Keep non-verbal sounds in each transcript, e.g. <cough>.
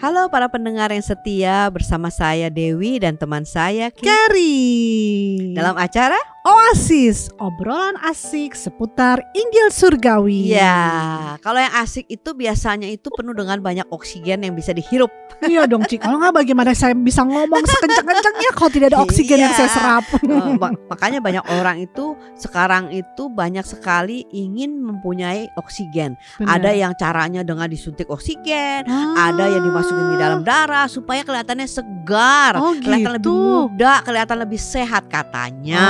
Halo para pendengar yang setia bersama saya Dewi dan teman saya Carrie dalam acara Oasis obrolan asik seputar Injil Surgawi. Ya, kalau yang asik itu biasanya itu penuh dengan banyak oksigen yang bisa dihirup. Iya dong Cik. Kalau nggak bagaimana saya bisa ngomong sekencang-kencangnya kalau tidak ada oksigen yang Iya. saya serap. Ma- makanya banyak orang itu sekarang itu banyak sekali ingin mempunyai oksigen. Ada yang caranya dengan disuntik oksigen, ada yang dimasukin di dalam darah supaya kelihatannya segar, Oh kelihatan lebih gitu. muda, kelihatan lebih sehat katanya.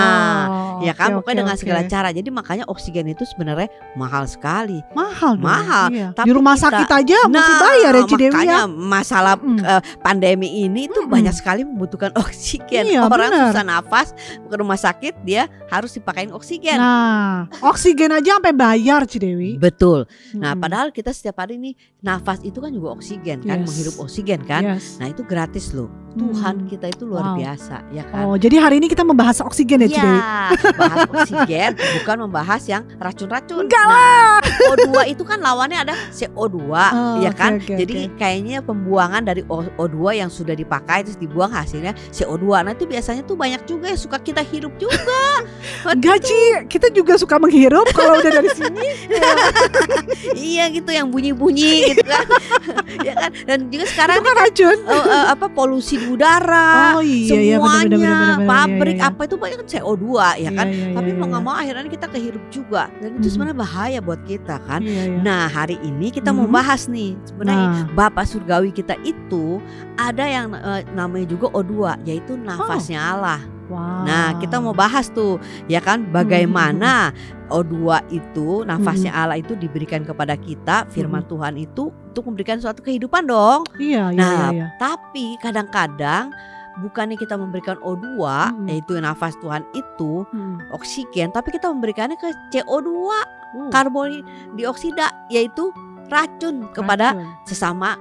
Oh, ya kan, oke, pokoknya oke, dengan oke. segala cara. Jadi makanya oksigen itu sebenarnya mahal sekali. mahal dong. Mahal, Iya. tapi Di rumah kita- sakit aja mesti bayar ya Cidewi makanya ya. masalah Mm. eh, pandemi ini tuh Mm-mm. banyak sekali membutuhkan <laughs> oksigen. Iya, Orang benar. susah nafas ke rumah sakit dia harus dipakein oksigen. Nah, oksigen aja sampai bayar Cidewi. Betul. Nah, Mm-mm. padahal kita setiap hari nih nafas itu kan juga oksigen kan, Yes. menghirup oksigen kan. Yes. Nah, itu gratis loh. Tuhan Hmm. kita itu luar Wow. biasa, ya kan? Oh, jadi hari ini kita membahas oksigen ya Cidewi. Iya, bahas oksigen bukan membahas yang racun-racun. Enggak Nah, O2 itu kan lawannya ada CO2, Oh, ya kan? oke, Jadi kayaknya pembuangan dari O- O2 yang sudah dipakai terus dibuang hasilnya CO2. Nah, itu biasanya tuh banyak juga yang suka kita hirup juga. <laughs> Enggak Ci, kita juga suka menghirup kalau udah dari sini. <laughs> iya gitu yang bunyi-bunyi gitu kan. <laughs> ya kan? Dan juga sekarang Itu kan racun. eh, <laughs> eh, apa polusi di udara. Oh iya iya semuanya benar. pabrik iya, iya. apa itu banyak kan CO2 ya kan Iya, iya, tapi iya, mau iya. nggak mau akhirnya kita kehirup juga dan itu Hmm. sebenarnya bahaya buat kita kan Iya, iya. nah hari ini kita mau Hmm. bahas nih sebenarnya Nah, Bapak Surgawi kita itu ada yang eh, namanya juga O2 yaitu nafasnya Allah wow. nah kita mau bahas tuh ya kan bagaimana O2 itu nafasnya Hmm. Allah itu diberikan kepada kita firman Tuhan itu untuk memberikan suatu kehidupan dong Iya iya Nah, iya. iya. tapi kadang-kadang bukannya kita memberikan O2 Mm-mm. yaitu nafas Tuhan itu Hmm. oksigen tapi kita memberikannya ke CO2 Uh, karbon dioksida yaitu racun kepada racun. sesama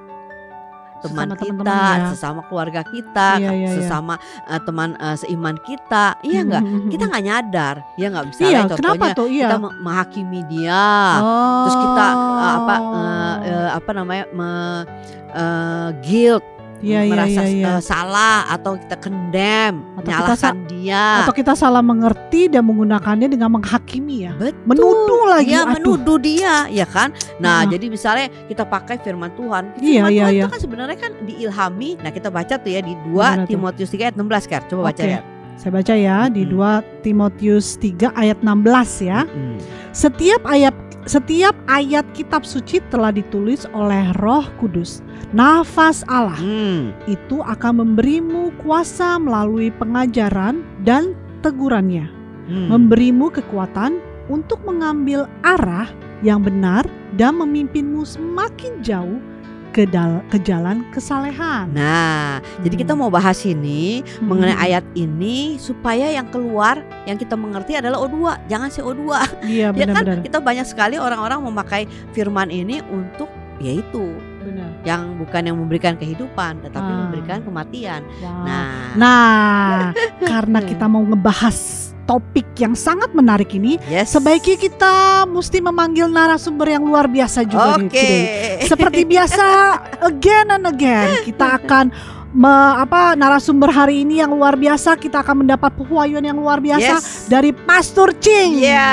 teman Sesama kita, ya. sesama keluarga kita, Iya, iya, iya. sesama eh, teman eh, seiman kita. Iya enggak? Hmm, hmm, hmm, Kita nggak nyadar. Ya nggak bisa Iya, contohnya kenapa tuh? Iya. kita me- menghakimi dia. oh. Terus kita eh, apa eh, eh, apa namanya? me- eh, guilt Iya, iya, merasa iya, iya. eh, salah atau kita condemn, Atau kita menyalahkan dia. Atau kita salah mengerti dan menggunakannya dengan menghakimi ya. Betul. Menuduh lagi. Iya aduh. menuduh dia, ya kan? Nah, Ah. jadi misalnya kita pakai firman Tuhan. Iya, Firman iya, Tuhan iya. itu kan sebenarnya kan diilhami. Nah, kita baca tuh ya di 2 Gimana tuh? Timotius 3 ayat 16 kan. Coba baca Oke. ya. Saya baca ya di Hmm. 2 Timotius 3 ayat 16 ya. Mm. Setiap ayat setiap ayat kitab suci telah ditulis oleh Roh Kudus. Nafas Allah Hmm. itu akan memberimu kuasa melalui pengajaran dan tegurannya. Hmm. memberimu kekuatan untuk mengambil arah yang benar dan memimpinmu semakin jauh ke, dal- ke jalan kesalehan. Nah, jadi kita Hmm. mau bahas ini Hmm. mengenai ayat ini supaya yang keluar yang kita mengerti adalah O2, jangan CO2. Iya <laughs> Ya kan kita banyak sekali orang-orang memakai firman ini untuk yaitu Benar. yang bukan yang memberikan kehidupan tetapi Ah. memberikan kematian. Wow. Nah, Nah, <laughs> karena kita mau ngebahas topik yang sangat menarik ini, yes. sebaiknya kita mesti memanggil narasumber yang luar biasa juga nih, Oke. Cidewi. Seperti biasa, <laughs> again and again kita akan me- apa narasumber hari ini yang luar biasa, kita akan mendapat pewahyuan yang luar biasa Yes. dari Pastor Cing. Ya.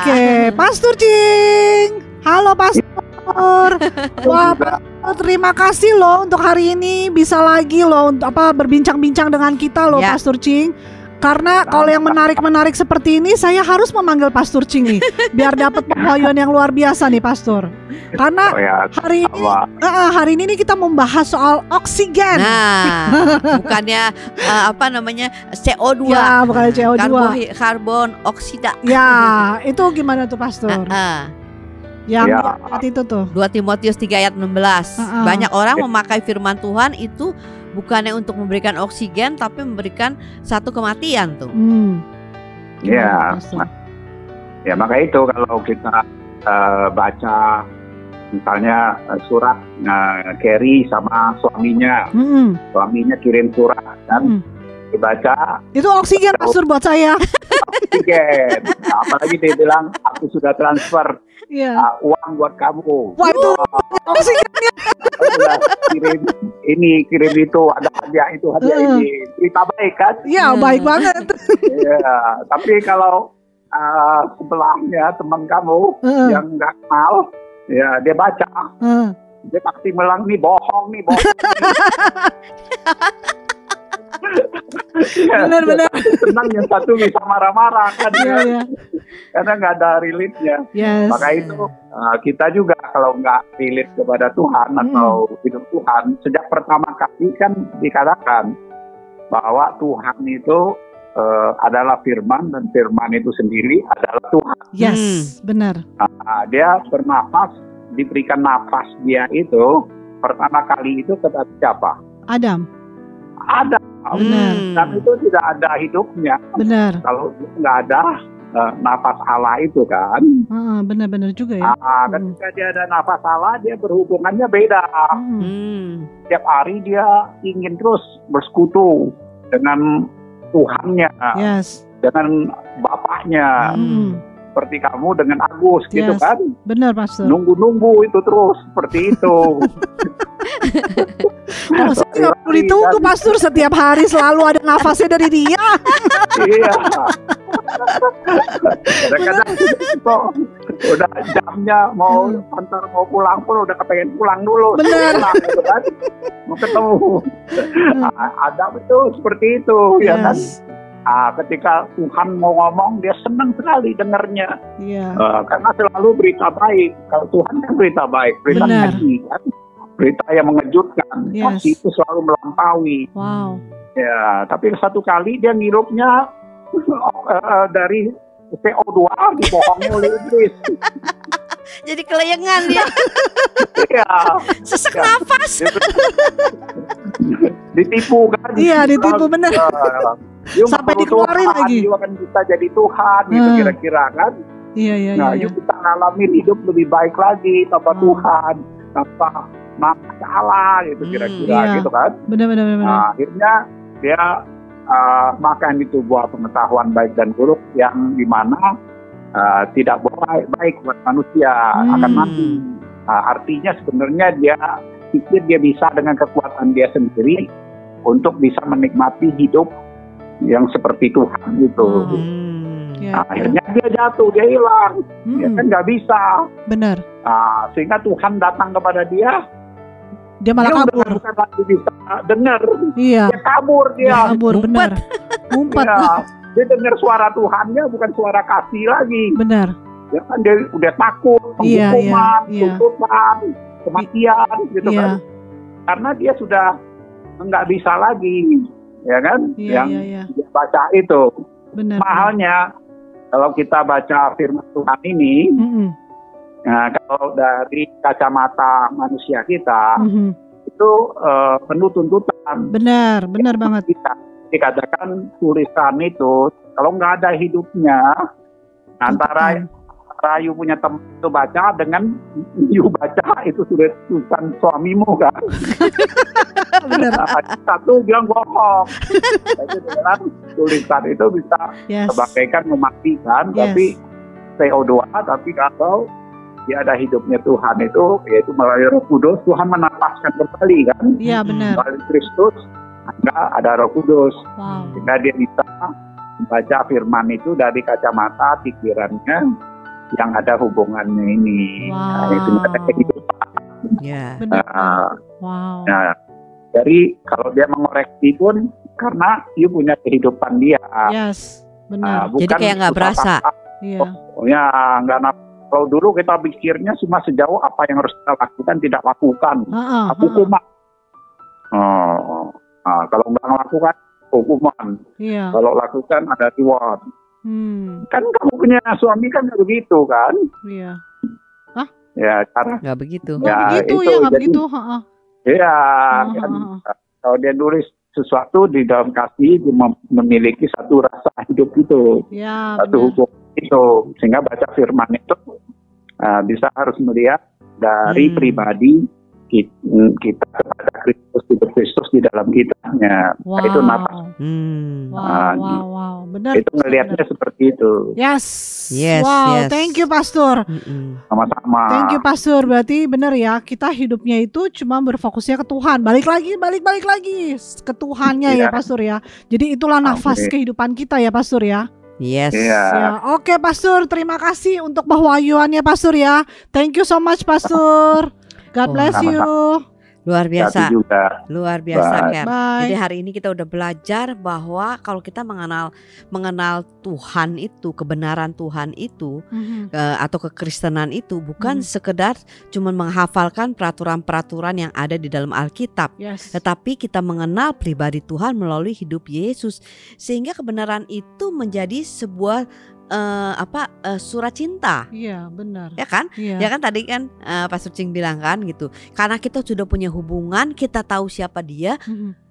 Oke, Pastor Cing. Halo Pastor. <laughs> Wah, Pastor, terima kasih loh untuk hari ini bisa lagi loh untuk apa berbincang-bincang dengan kita loh Ya. Pastor Cing. Karena kalau yang menarik-menarik seperti ini saya harus memanggil Pastor Cing nih biar dapat pewahyuan yang luar biasa nih Pastor. Karena Oh ya, hari ini eh, hari ini nih kita membahas soal oksigen. Nah, <laughs> bukannya eh, apa namanya CO2. Ya, bukan CO2. Karbohi- karbon oksida. Ya, itu gimana tuh Pastor? Heeh. Yang Ya. itu tuh. 2 Timotius 3 ayat 16. Heeh. Banyak orang memakai firman Tuhan itu bukannya untuk memberikan oksigen tapi memberikan satu kematian tuh. Hmm. Ya, Gimana, Pastor? ya maka itu kalau kita eh, baca misalnya eh, surat eh, Kerry sama suaminya, Mm-mm. suaminya kirim surat dan Mm. dibaca Itu oksigen pastor buat saya. tiket. Nah, apalagi dia bilang aku sudah transfer Iya. ah, uang buat kamu. Wah itu oksigen. Kirim ini kirim itu ada hadiah itu hadiah Heeh. ini berita baik kan Iya, Hmm. baik banget. Iya, tapi kalau uh, sebelahnya teman kamu Heeh, yang nggak kenal, ya dia baca, heeh. dia pasti bilang nih bohong nih bohong. Iya, <laughs> Benar, benar. Senang yang satu bisa marah-marah kan Iya, ya, iya. karena nggak ada relate-nya. Yes. Maka itu uh, kita juga kalau nggak relate kepada Tuhan Hmm. atau hidup Tuhan, sejak pertama kali kan dikatakan bahwa Tuhan itu uh, adalah firman dan firman itu sendiri adalah Tuhan. Yes, Hmm. benar. Nah, dia bernafas, diberikan nafas dia itu pertama kali itu kepada siapa? Adam, Ada. Benar. Dan itu tidak ada hidupnya benar. kalau nggak ada uh, nafas Allah itu kan. Heeh, benar-benar juga ya. Nah, Hmm. ketika dia ada nafas Allah, dia berhubungannya beda. Hmm. Hmm. Setiap hari dia ingin terus bersekutu dengan Tuhannya, Yes. dengan Bapaknya, Hmm. seperti kamu dengan Agus gitu Yes. kan. Benar, Pastor. Nunggu-nunggu itu terus seperti itu. <laughs> Kalau saya nggak perlu ditunggu, Pastor. Setiap hari selalu ada nafasnya dari dia. iya. Kadang-kadang kok udah jamnya mau antar mau pulang pun udah kepengen pulang dulu. Bener. Pulang, gitu kan. Mau ketemu. Ah, ada betul seperti itu ya kan. Yes. Ah, ketika Tuhan mau ngomong dia senang sekali dengarnya Iya. Eh, karena selalu berita baik. Kalau Tuhan kan berita baik, berita Benar. kasih kan. Berita yang mengejutkan. Yes. Kasih itu selalu melampaui. Wow. Ya, tapi satu kali dia ngirupnya eh, dari CO2 dibohongi <laughs> oleh iblis. Jadi kelayangan dia. Iya, Sesak Ya. nafas. gitu. ditipu kan. Iya, ditipu bener. Ya, Sampai dikeluarin Tuhan, lagi. Dia akan bisa jadi Tuhan gitu Hmm. kira-kira kan. Iya, iya, Nah, iya. yuk kita ngalamin hidup lebih baik lagi tanpa Hmm. Tuhan, tanpa masalah gitu Hmm, kira-kira iya. gitu kan. Benar, benar, benar. benar. Nah, akhirnya dia uh, makan itu buah pengetahuan baik dan buruk yang di mana uh, tidak baik, baik buat manusia Hmm. akan mati. Nah, artinya sebenarnya dia pikir dia bisa dengan kekuatan dia sendiri untuk bisa menikmati hidup yang seperti Tuhan gitu. Hmm. Iya, Nah, iya. akhirnya dia jatuh, dia hilang, dia Hmm, kan nggak bisa. benar. Nah, sehingga Tuhan datang kepada dia, Dia malah dia udah kabur. bukan lagi bisa dengar, Iya. dia kabur Dia dia. kabur, benar. <laughs> Ngumpet. Ya, dia dengar suara Tuhannya bukan suara kasih lagi. Benar. Ya kan dia udah takut, Iya, penghukuman, iya, iya. tuntutan, kematian gitu Iya. kan. Karena dia sudah nggak bisa lagi, ya kan? Iya, Yang iya, iya. dia baca itu. Benar. Mahalnya kalau kita baca firman Tuhan ini, Mm-mm. Nah, kalau dari kacamata manusia kita Mhm. itu eh, penuh tuntutan. Benar, benar banget. Kita dikatakan tulisan itu kalau nggak ada hidupnya antara Tuntutan. antara you punya teman itu baca dengan you baca itu sudah tulisan suamimu kan <laughs> benar. Satu bilang bohong jadi dengan tulisan itu bisa Yes. sebagaikan mematikan Yes. tapi CO2 tapi kalau dia ada hidupnya Tuhan itu yaitu melalui Roh Kudus Tuhan menapaskan kembali kan Iya, benar. melalui Kristus maka ada Roh Kudus Wow. sehingga dia bisa membaca firman itu dari kacamata pikirannya yang ada hubungannya ini. Nah, itu Wow. ada kehidupan. Ya. Benar. Nah, Wow. nah, jadi kalau dia mengoreksi pun karena dia punya kehidupan dia. Yes. Nah, Benar. Jadi kayak nggak berasa. Iya. Pokoknya nggak naf- kalau dulu kita pikirnya cuma sejauh apa yang harus kita lakukan tidak lakukan. Heeh, Hukuman. Oh, nah, kalau nggak melakukan hukuman. Iya. Kalau lakukan ada reward. Hmm. Kan kamu punya suami kan nggak begitu kan? Iya. Ya cara Nggak begitu. Nggak Ya, begitu itu, ya, nggak jadi- begitu. Heeh. ya Heeh, kan kalau dia nulis sesuatu di dalam kasih dia mem- memiliki satu rasa hidup itu, Ya, satu benar. hukum itu sehingga baca firman itu uh, bisa harus melihat dari Hmm. pribadi ki- kita kepada Kristus hidup Kristus di dalam kitanya. Wow. Nah, itu nafas. Hmm. Wow, Nah, wow, wow. Benar. itu ngelihatnya seperti itu. Yes. Yes, wow, yes. thank you Pastor. Sama-sama. Thank you Pastor. Berarti benar ya, kita hidupnya itu cuma berfokusnya ke Tuhan. Balik lagi, balik balik lagi ke Tuhannya ya Iya. Pastor ya. Jadi itulah nafas Amin. kehidupan kita ya Pastor ya. Yes. Iya. Ya, oke Pastor, terima kasih untuk pewahyuannya Pastor ya. Thank you so much Pastor. God Oh, bless you. Luar biasa. Juga Luar biasa, Bye. Ker. Jadi hari ini kita udah belajar bahwa kalau kita mengenal mengenal Tuhan itu, kebenaran Tuhan itu Mhm. eh, atau kekristenan itu bukan Hmm. sekedar cuman menghafalkan peraturan-peraturan yang ada di dalam Alkitab, Yes. tetapi kita mengenal pribadi Tuhan melalui hidup Yesus sehingga kebenaran itu menjadi sebuah eh, apa eh, surat cinta, Iya, benar. ya kan? Iya. Ya kan tadi kan eh, Pak Sucing bilang kan gitu. Karena kita sudah punya hubungan, kita tahu siapa dia, Mhm.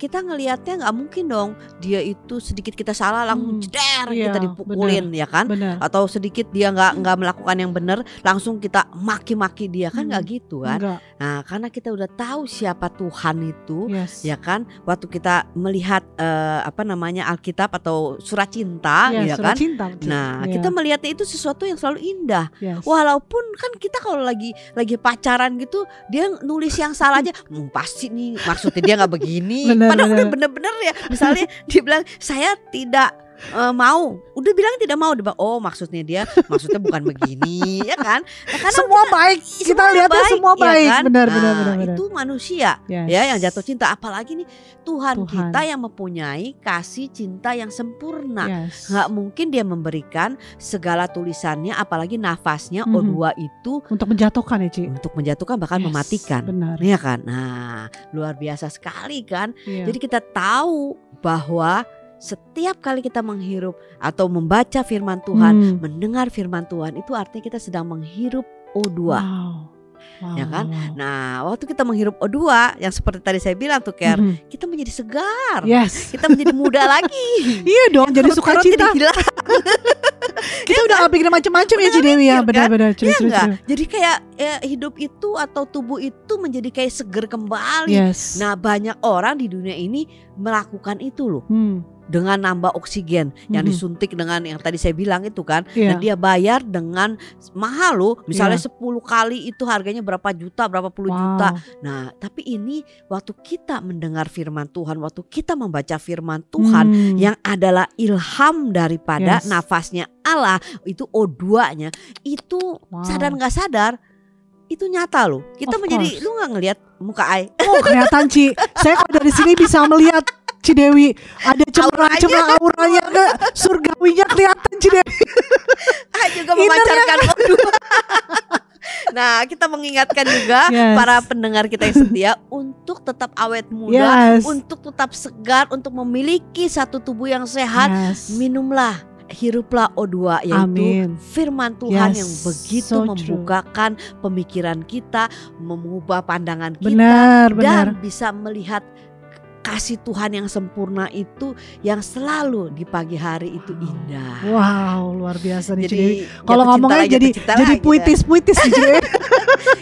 Kita ngelihatnya nggak mungkin dong dia itu sedikit kita salah langsung Hmm, jeder iya, kita dipukulin ya kan Benar. atau sedikit dia nggak nggak melakukan yang benar langsung kita maki-maki dia kan Hmm, nggak gitu kan Enggak. nah karena kita udah tahu siapa Tuhan itu Yes. ya kan waktu kita melihat eh, apa namanya Alkitab atau surat cinta Iya, ya surat kan cinta. betul. nah Iya. kita melihatnya itu sesuatu yang selalu indah Yes. Walaupun kan kita kalau lagi lagi pacaran gitu dia nulis yang salah aja, "Hmm, pasti nih maksudnya dia nggak begini. <laughs> Bener, Padahal bener. udah bener-bener ya. Misalnya dia bilang saya tidak eh, mau, udah bilang tidak mau, bilang oh maksudnya dia maksudnya bukan begini, <laughs> ya kan? Nah, karena semua baik. Kita semua lihatnya semua ya baik. kan? Benar, Nah, benar, benar, benar. Itu manusia Yes. ya yang jatuh cinta, apalagi nih Tuhan, Tuhan. kita yang mempunyai kasih cinta yang sempurna. Yes. nggak mungkin dia memberikan segala tulisannya apalagi nafasnya Mhm. O2 itu Untuk menjatuhkan ya, Ci. untuk menjatuhkan bahkan Yes, mematikan Benar. Iya kan nah luar biasa sekali kan Iya. jadi kita tahu bahwa setiap kali kita menghirup atau membaca firman Tuhan Hmm. mendengar firman Tuhan itu artinya kita sedang menghirup O2 Wow. Wow, Ya kan? nah waktu kita menghirup O2 yang seperti tadi saya bilang tuh Ker Mhm. kita menjadi segar Yes. kita menjadi muda <laughs> lagi Iya dong, jadi sukacita. jadi hilang. <laughs> Kita udah gak pikirin macam-macam ya, Ci Dewi ya. mikir kan? Benar-benar. Iya enggak? Jadi kayak ya, hidup itu atau tubuh itu menjadi kayak seger kembali. Yes. Nah, banyak orang di dunia ini melakukan itu loh Hmm. dengan nambah oksigen yang Mhm. disuntik dengan yang tadi saya bilang itu kan. Iya. Dan dia bayar dengan mahal loh. Misalnya 10 kali itu harganya berapa juta, berapa puluh Wow. juta. Nah, tapi ini waktu kita mendengar firman Tuhan, waktu kita membaca firman Tuhan Hmm. yang adalah ilham daripada Yes. nafasnya Allah itu O2-nya itu Wow. sadar nggak sadar itu nyata loh kita Of menjadi course. lu nggak ngelihat muka Ai Oh kelihatan Ci Saya kalau dari sini bisa melihat Ci Dewi Ada cemerlang-cemerlang auranya ke surgawinya kelihatan Ci Dewi Ah, juga memancarkan <laughs> O2 Nah, kita mengingatkan juga Yes. para pendengar kita yang setia untuk tetap awet muda, Yes. untuk tetap segar, untuk memiliki satu tubuh yang sehat. Yes. Minumlah, hiruplah O2 yaitu Amin firman Tuhan Yes, yang begitu so true. membukakan pemikiran kita, mengubah pandangan kita Benar benar dan bisa melihat kasih Tuhan yang sempurna itu yang selalu di pagi hari itu indah. Wow luar biasa nih Jadi jatuh Kalau ngomongnya jadi jadi ya. puitis-puitis Ci Dewi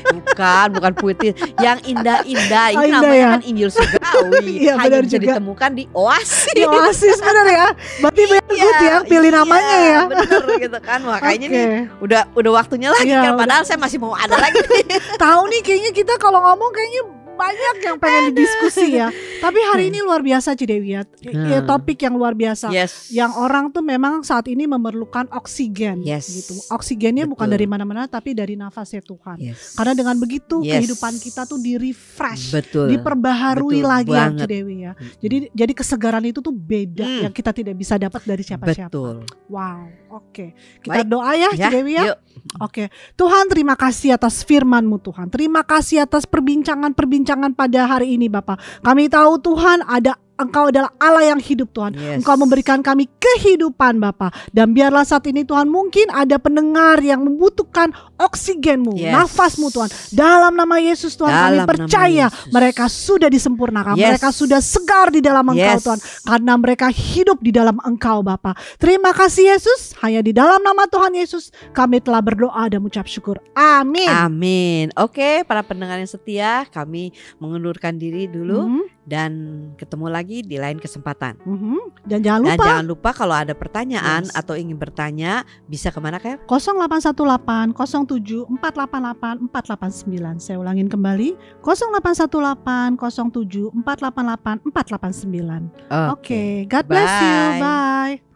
Bukan, bukan puitis. Yang indah-indah Oh, ini indah namanya ya? kan Injil Surgawi. <laughs> Iya, Hanya benar bisa juga. ditemukan di Oasis. Di Oasis benar ya Berarti biar good ya Pilih namanya iya, ya Bener gitu kan. Makanya Oke. nih udah udah waktunya lagi Iya, kan. udah. Padahal saya masih mau ada lagi. <laughs> Tahu nih kayaknya kita kalau ngomong kayaknya banyak yang pengen didiskusi ya. Tapi hari ini luar biasa Ci Dewi ya. Ya, Hmm. Topik yang luar biasa. yes. Yang orang tuh memang saat ini memerlukan oksigen Yes. gitu. Oksigennya bukan Betul. dari mana-mana tapi dari nafasnya Tuhan. Yes. Karena dengan begitu Yes. kehidupan kita tuh di refresh, betul. diperbaharui Betul lagi ya Ci banget. Dewi ya. Mm-mm. Jadi jadi kesegaran itu tuh beda Hmm. yang kita tidak bisa dapat dari siapa-siapa. betul. Wow. Oke. Kita Baik. doa ya, Ci Ya, Dewi ya. Oke, Tuhan terima kasih atas firman-Mu Tuhan. Terima kasih atas perbincangan-perbincangan pada hari ini Bapak. Kami tahu Tuhan ada Engkau adalah Allah yang hidup Tuhan. Yes. Engkau memberikan kami kehidupan Bapak. Dan biarlah saat ini Tuhan mungkin ada pendengar yang membutuhkan oksigenmu, Yes. nafasmu Tuhan. Dalam nama Yesus Tuhan kami Dalam nama percaya mereka sudah disempurnakan. Yes. Mereka sudah segar di dalam Engkau Yes. Tuhan. Karena mereka hidup di dalam Engkau Bapa. Terima kasih Yesus. Hanya di dalam nama Tuhan Yesus kami telah berdoa dan mengucap syukur. Amin. Amin. Oke, para pendengar yang setia, kami mengundurkan diri dulu Hmm. Dan ketemu lagi di lain kesempatan. Mhm. Dan jangan Dan lupa jangan lupa kalau ada pertanyaan Yes. atau ingin bertanya bisa ke mana Kev? 0818 07 488 489. Saya ulangin kembali 0818 07 488 489. Oke, God bless you. Bye. Bye.